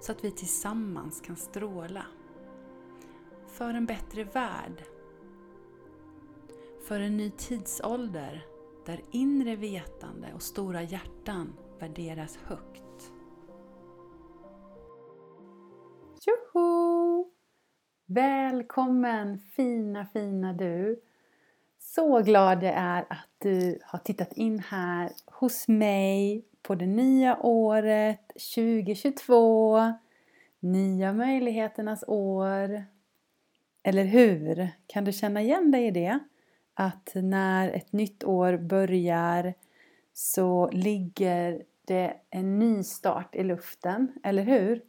så att vi tillsammans kan stråla. För en bättre värld. För en ny tidsålder där inre vetande och stora hjärtan värderas högt. Tjoho! Välkommen fina fina du! Så glad jag är att du har tittat in här hos mig på det nya året 2022. Nya möjligheternas år. Eller hur? Kan du känna igen dig i det? Att när ett nytt år börjar så ligger det en ny start i luften, eller hur?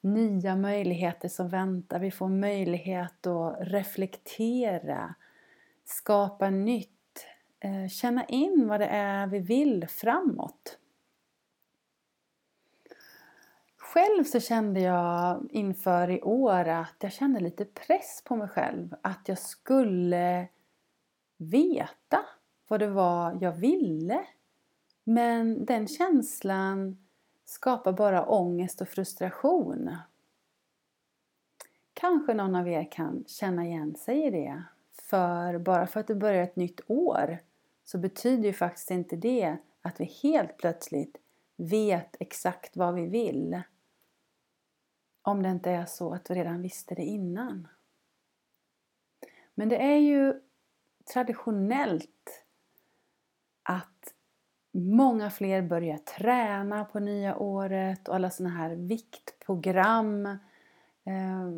Nya möjligheter som väntar. Vi får möjlighet att reflektera, skapa nytt, eh, känna in vad det är vi vill framåt. Själv så kände jag inför i år att jag kände lite press på mig själv. Att jag skulle veta vad det var jag ville. Men den känslan skapar bara ångest och frustration. Kanske någon av er kan känna igen sig i det. För bara för att det börjar ett nytt år så betyder ju faktiskt inte det att vi helt plötsligt vet exakt vad vi vill. Om det inte är så att vi redan visste det innan. Men det är ju traditionellt att många fler börjar träna på nya året och alla sådana här viktprogram eh,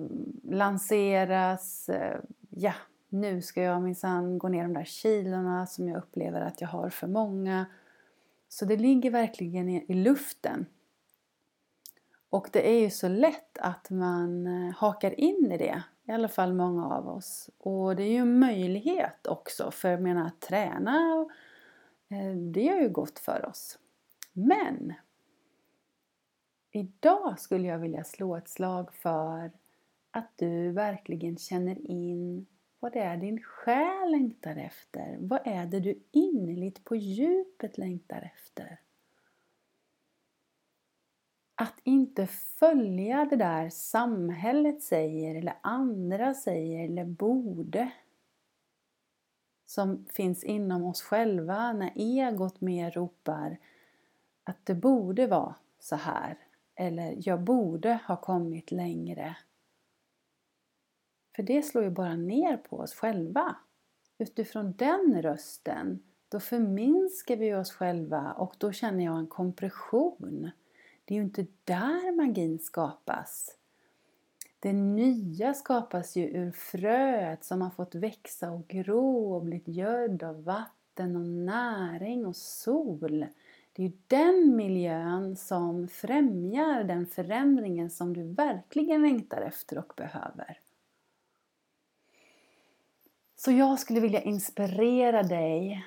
lanseras. Eh, ja, nu ska jag minsann gå ner de där kilorna som jag upplever att jag har för många. Så det ligger verkligen i luften. Och det är ju så lätt att man eh, hakar in i det, i alla fall många av oss. Och det är ju en möjlighet också, för jag menar att träna, eh, det gör ju gott för oss. Men idag skulle jag vilja slå ett slag för att du verkligen känner in vad det är din själ längtar efter. Vad är det du innerligt på djupet längtar efter? Att inte följa det där samhället säger eller andra säger eller borde som finns inom oss själva när egot mer ropar att det borde vara så här eller jag borde ha kommit längre. För det slår ju bara ner på oss själva. Utifrån den rösten, då förminskar vi oss själva och då känner jag en kompression. Det är ju inte där magin skapas. Det nya skapas ju ur fröet som har fått växa och gro och blivit gödd av vatten och näring och sol. Det är ju den miljön som främjar den förändringen som du verkligen längtar efter och behöver. Så jag skulle vilja inspirera dig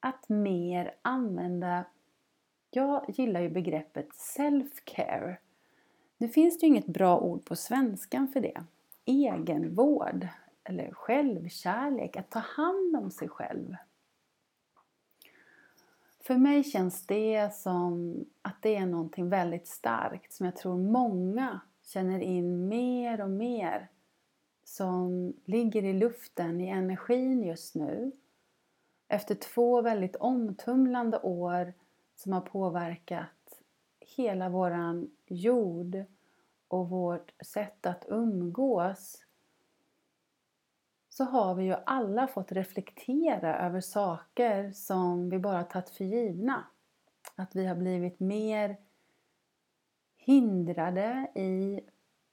att mer använda, jag gillar ju begreppet self-care. Nu finns det ju inget bra ord på svenskan för det. Egenvård eller självkärlek, att ta hand om sig själv. För mig känns det som att det är någonting väldigt starkt som jag tror många känner in mer och mer som ligger i luften, i energin just nu. Efter två väldigt omtumlande år som har påverkat hela våran jord och vårt sätt att umgås så har vi ju alla fått reflektera över saker som vi bara tagit för givna. Att vi har blivit mer hindrade i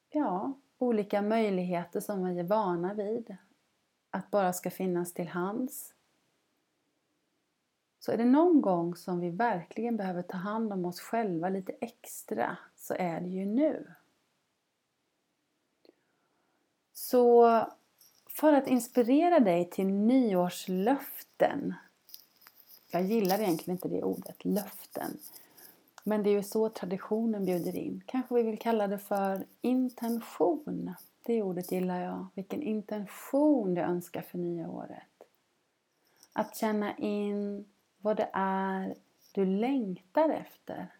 ja, olika möjligheter som vi är vana vid att bara ska finnas till hands. Så är det någon gång som vi verkligen behöver ta hand om oss själva lite extra så är det ju nu. Så för att inspirera dig till nyårslöften. Jag gillar egentligen inte det ordet, löften. Men det är ju så traditionen bjuder in. Kanske vi vill kalla det för intention. Det ordet gillar jag. Vilken intention du önskar för nya året. Att känna in vad det är du längtar efter.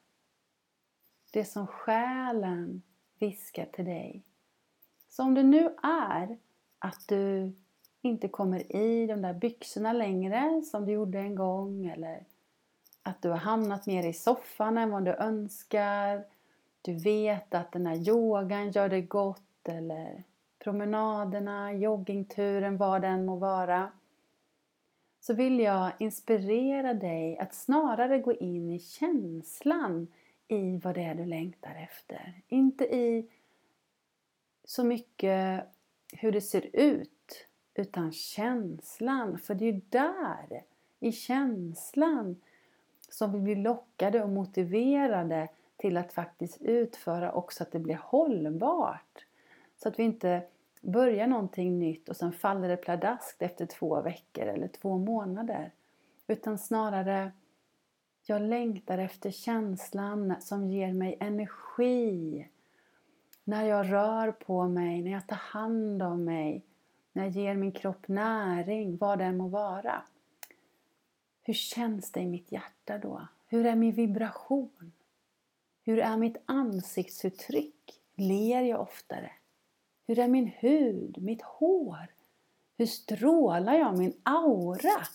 Det som själen viskar till dig. Så om det nu är att du inte kommer i de där byxorna längre som du gjorde en gång eller att du har hamnat mer i soffan än vad du önskar. Du vet att den här yogan gör dig gott eller promenaderna, joggingturen, vad den må vara. Så vill jag inspirera dig att snarare gå in i känslan i vad det är du längtar efter. Inte i så mycket hur det ser ut utan känslan. För det är ju där, i känslan, som vi blir lockade och motiverade till att faktiskt utföra också att det blir hållbart. Så att vi inte börjar någonting nytt och sen faller det pladaskt efter två veckor eller två månader. Utan snarare, jag längtar efter känslan som ger mig energi. När jag rör på mig, när jag tar hand om mig, när jag ger min kropp näring, vad det än må vara. Hur känns det i mitt hjärta då? Hur är min vibration? Hur är mitt ansiktsuttryck? Ler jag oftare? Hur är min hud, mitt hår? Hur strålar jag, min aura?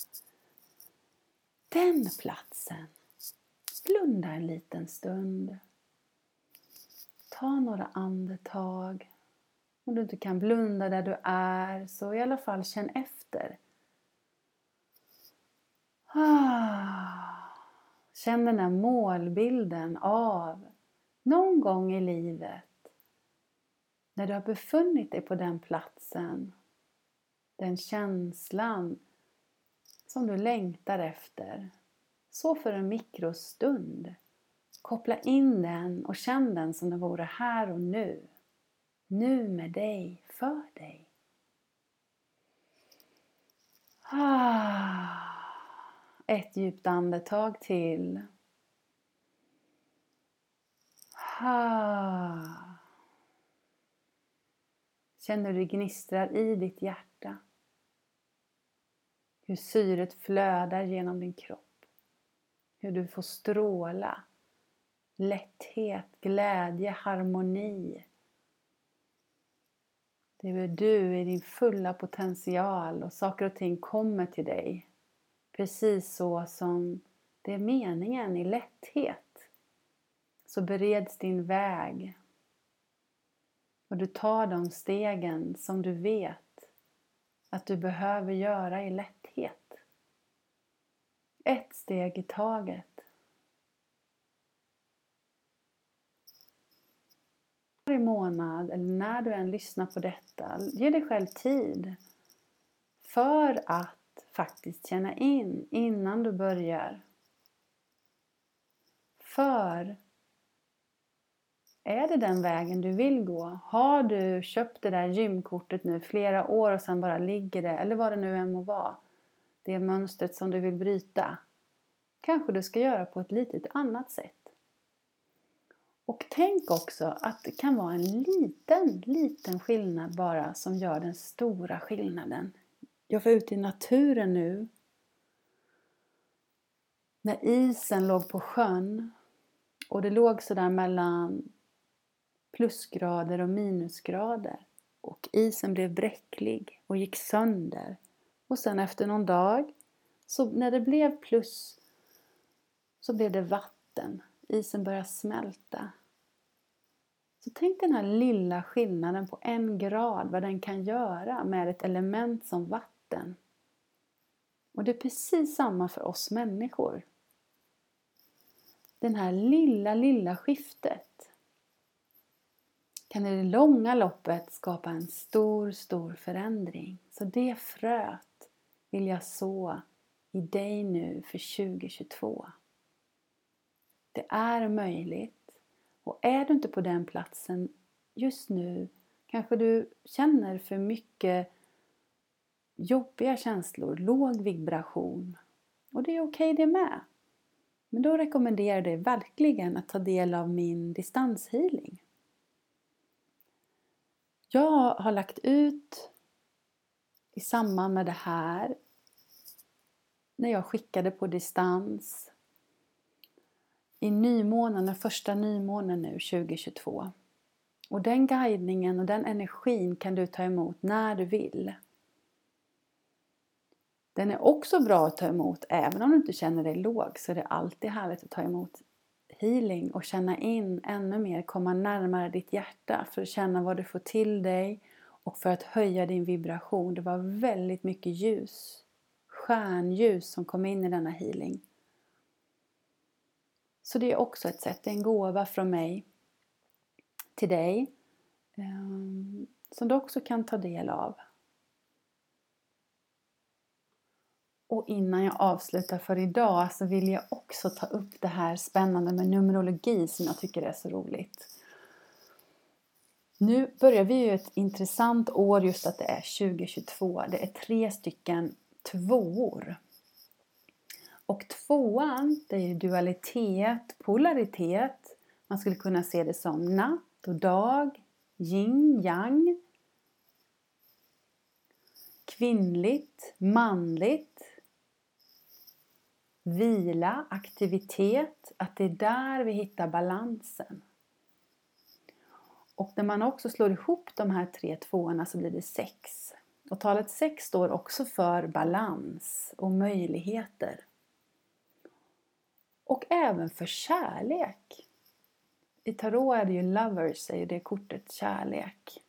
Den platsen. Blunda en liten stund. Ta några andetag. Om du inte kan blunda där du är, så i alla fall känn efter. Ah. Känn den där målbilden av någon gång i livet när du har befunnit dig på den platsen, den känslan som du längtar efter. Så för en mikrostund. Koppla in den och känn den som den vore här och nu. Nu med dig, för dig. Ah. Ett djupt andetag till. Ah. Känner hur det gnistrar i ditt hjärta. Hur syret flödar genom din kropp. Hur du får stråla. Lätthet, glädje, harmoni. Det är du i din fulla potential och saker och ting kommer till dig. Precis så som det är meningen i lätthet. Så bereds din väg och du tar de stegen som du vet att du behöver göra i lätthet. Ett steg i taget. Varje månad, eller när du än lyssnar på detta, ge dig själv tid för att faktiskt känna in innan du börjar. För är det den vägen du vill gå? Har du köpt det där gymkortet nu flera år och sen bara ligger det, eller vad det nu än må vara, det mönstret som du vill bryta, kanske du ska göra på ett litet annat sätt. Och tänk också att det kan vara en liten, liten skillnad bara som gör den stora skillnaden. Jag var ute i naturen nu. När isen låg på sjön och det låg sådär mellan plusgrader och minusgrader. Och isen blev bräcklig och gick sönder. Och sen efter någon dag, så när det blev plus, så blev det vatten. Isen började smälta. Så tänk den här lilla skillnaden på en grad, vad den kan göra med ett element som vatten. Och det är precis samma för oss människor. Den här lilla, lilla skiftet kan i det långa loppet skapa en stor, stor förändring. Så det fröet vill jag så i dig nu för 2022. Det är möjligt. Och är du inte på den platsen just nu kanske du känner för mycket jobbiga känslor, låg vibration. Och det är okej okay det med. Men då rekommenderar jag dig verkligen att ta del av min distanshealing. Jag har lagt ut i samband med det här när jag skickade på distans i nymånen, den första nymånen nu 2022. Och den guidningen och den energin kan du ta emot när du vill. Den är också bra att ta emot även om du inte känner dig låg så är det alltid härligt att ta emot healing och känna in ännu mer, komma närmare ditt hjärta för att känna vad du får till dig och för att höja din vibration. Det var väldigt mycket ljus, stjärnljus som kom in i denna healing. Så det är också ett sätt, det är en gåva från mig till dig ehm, som du också kan ta del av. Och innan jag avslutar för idag så vill jag också ta upp det här spännande med Numerologi som jag tycker är så roligt. Nu börjar vi ju ett intressant år just att det är 2022. Det är tre stycken tvåor. Och tvåan, det är ju dualitet, polaritet. Man skulle kunna se det som natt och dag, yin, yang. Kvinnligt, manligt, vila, aktivitet, att det är där vi hittar balansen. Och när man också slår ihop de här tre tvåorna så blir det sex. Och talet sex står också för balans och möjligheter. Och även för kärlek. I tarot är det ju lovers, är det kortet kärlek.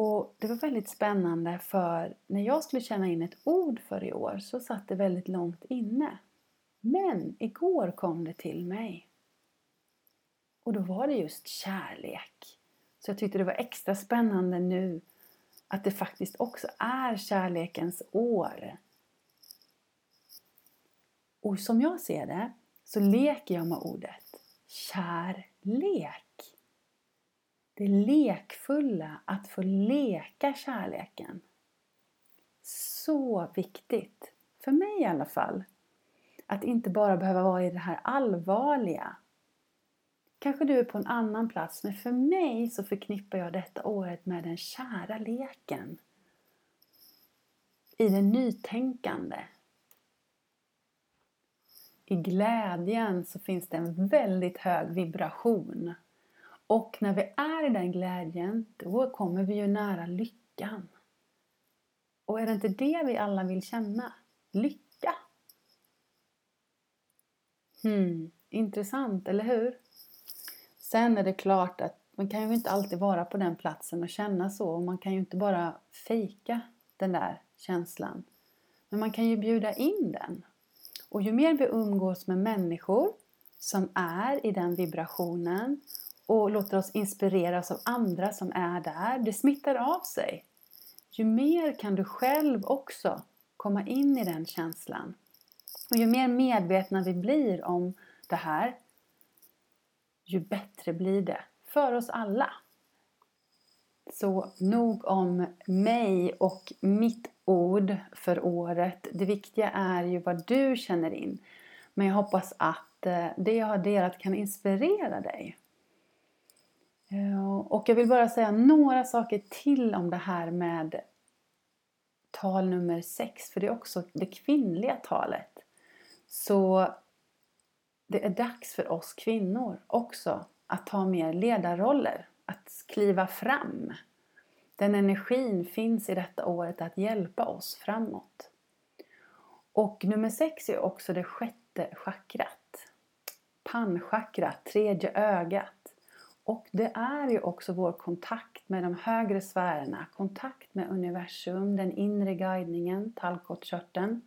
Och det var väldigt spännande för när jag skulle känna in ett ord för i år så satt det väldigt långt inne. Men igår kom det till mig. Och då var det just kärlek. Så jag tyckte det var extra spännande nu att det faktiskt också är kärlekens år. Och som jag ser det så leker jag med ordet kärlek. Det lekfulla, att få leka kärleken. Så viktigt, för mig i alla fall. Att inte bara behöva vara i det här allvarliga. Kanske du är på en annan plats, men för mig så förknippar jag detta året med den kära leken. I det nytänkande. I glädjen så finns det en väldigt hög vibration. Och när vi är i den glädjen, då kommer vi ju nära lyckan. Och är det inte det vi alla vill känna? Lycka! Hmm, intressant, eller hur? Sen är det klart att man kan ju inte alltid vara på den platsen och känna så. Och man kan ju inte bara fejka den där känslan. Men man kan ju bjuda in den. Och ju mer vi umgås med människor som är i den vibrationen och låter oss inspireras av andra som är där. Det smittar av sig. Ju mer kan du själv också komma in i den känslan. Och ju mer medvetna vi blir om det här, ju bättre blir det för oss alla. Så nog om mig och mitt ord för året. Det viktiga är ju vad du känner in. Men jag hoppas att eh, det jag har delat kan inspirera dig. Eh, och jag vill bara säga några saker till om det här med tal nummer 6, för det är också det kvinnliga talet. Så det är dags för oss kvinnor också att ta mer ledarroller, att kliva fram. Den energin finns i detta året att hjälpa oss framåt. Och nummer 6 är också det sjätte chakrat. Pannchakrat, tredje ögat. Och det är ju också vår kontakt med de högre sfärerna, kontakt med universum, den inre guidningen, tallkottkörteln.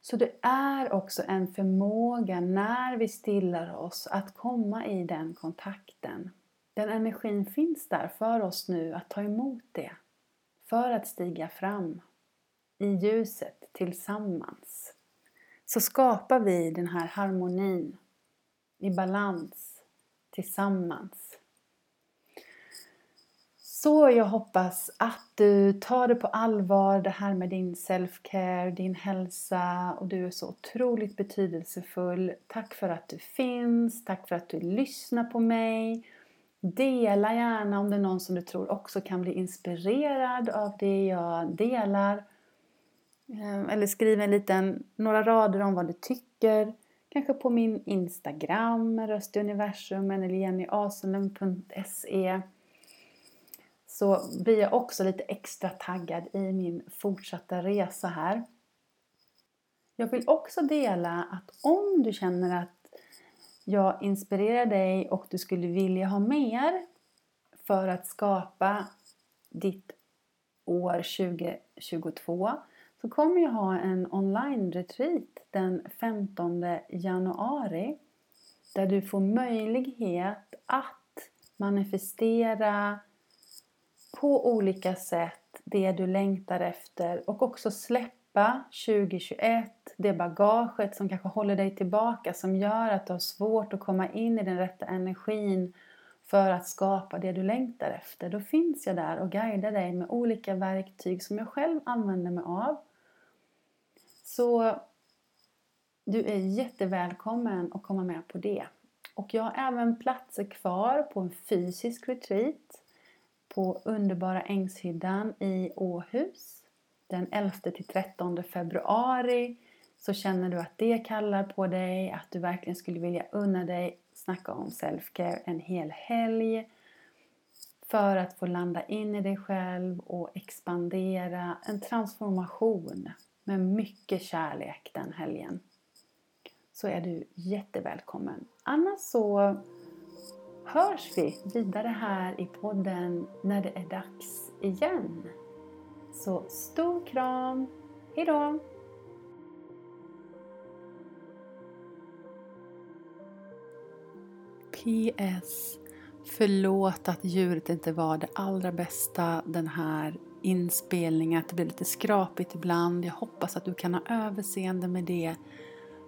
Så det är också en förmåga när vi stillar oss att komma i den kontakten. Den energin finns där för oss nu att ta emot det, för att stiga fram. i ljuset tillsammans så skapar vi den här harmonin i balans tillsammans. Så jag hoppas att du tar det på allvar det här med din self-care, din hälsa och du är så otroligt betydelsefull. Tack för att du finns, tack för att du lyssnar på mig. Dela gärna om det är någon som du tror också kan bli inspirerad av det jag delar. Ehm, eller skriv en liten, några rader om vad du tycker. Kanske på min Instagram, röstuniversum eller jennyaselund.se så blir jag också lite extra taggad i min fortsatta resa här. Jag vill också dela att om du känner att jag inspirerar dig och du skulle vilja ha mer för att skapa ditt år 2022 så kommer jag ha en online-retreat den 15 januari där du får möjlighet att manifestera på olika sätt det du längtar efter och också släppa 2021, det bagaget som kanske håller dig tillbaka som gör att du har svårt att komma in i den rätta energin för att skapa det du längtar efter. Då finns jag där och guidar dig med olika verktyg som jag själv använder mig av. Så du är jättevälkommen att komma med på det. Och jag har även platser kvar på en fysisk retreat på underbara Ängshyddan i Åhus. Den 11-13 februari. Så känner du att det kallar på dig, att du verkligen skulle vilja unna dig snacka om selfcare en hel helg för att få landa in i dig själv och expandera en transformation med mycket kärlek den helgen så är du jättevälkommen. Annars så hörs vi vidare här i podden när det är dags igen. Så stor kram, hejdå! PS. Förlåt att djuret inte var det allra bästa den här inspelning att det blir lite skrapigt ibland. Jag hoppas att du kan ha överseende med det.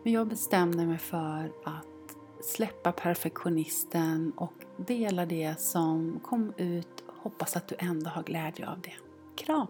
Men jag bestämde mig för att släppa perfektionisten och dela det som kom ut. Hoppas att du ändå har glädje av det. Kram!